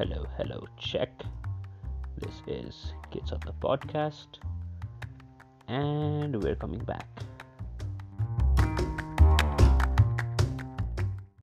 hello, hello, check. This is Kids of the Podcast, and we're coming back.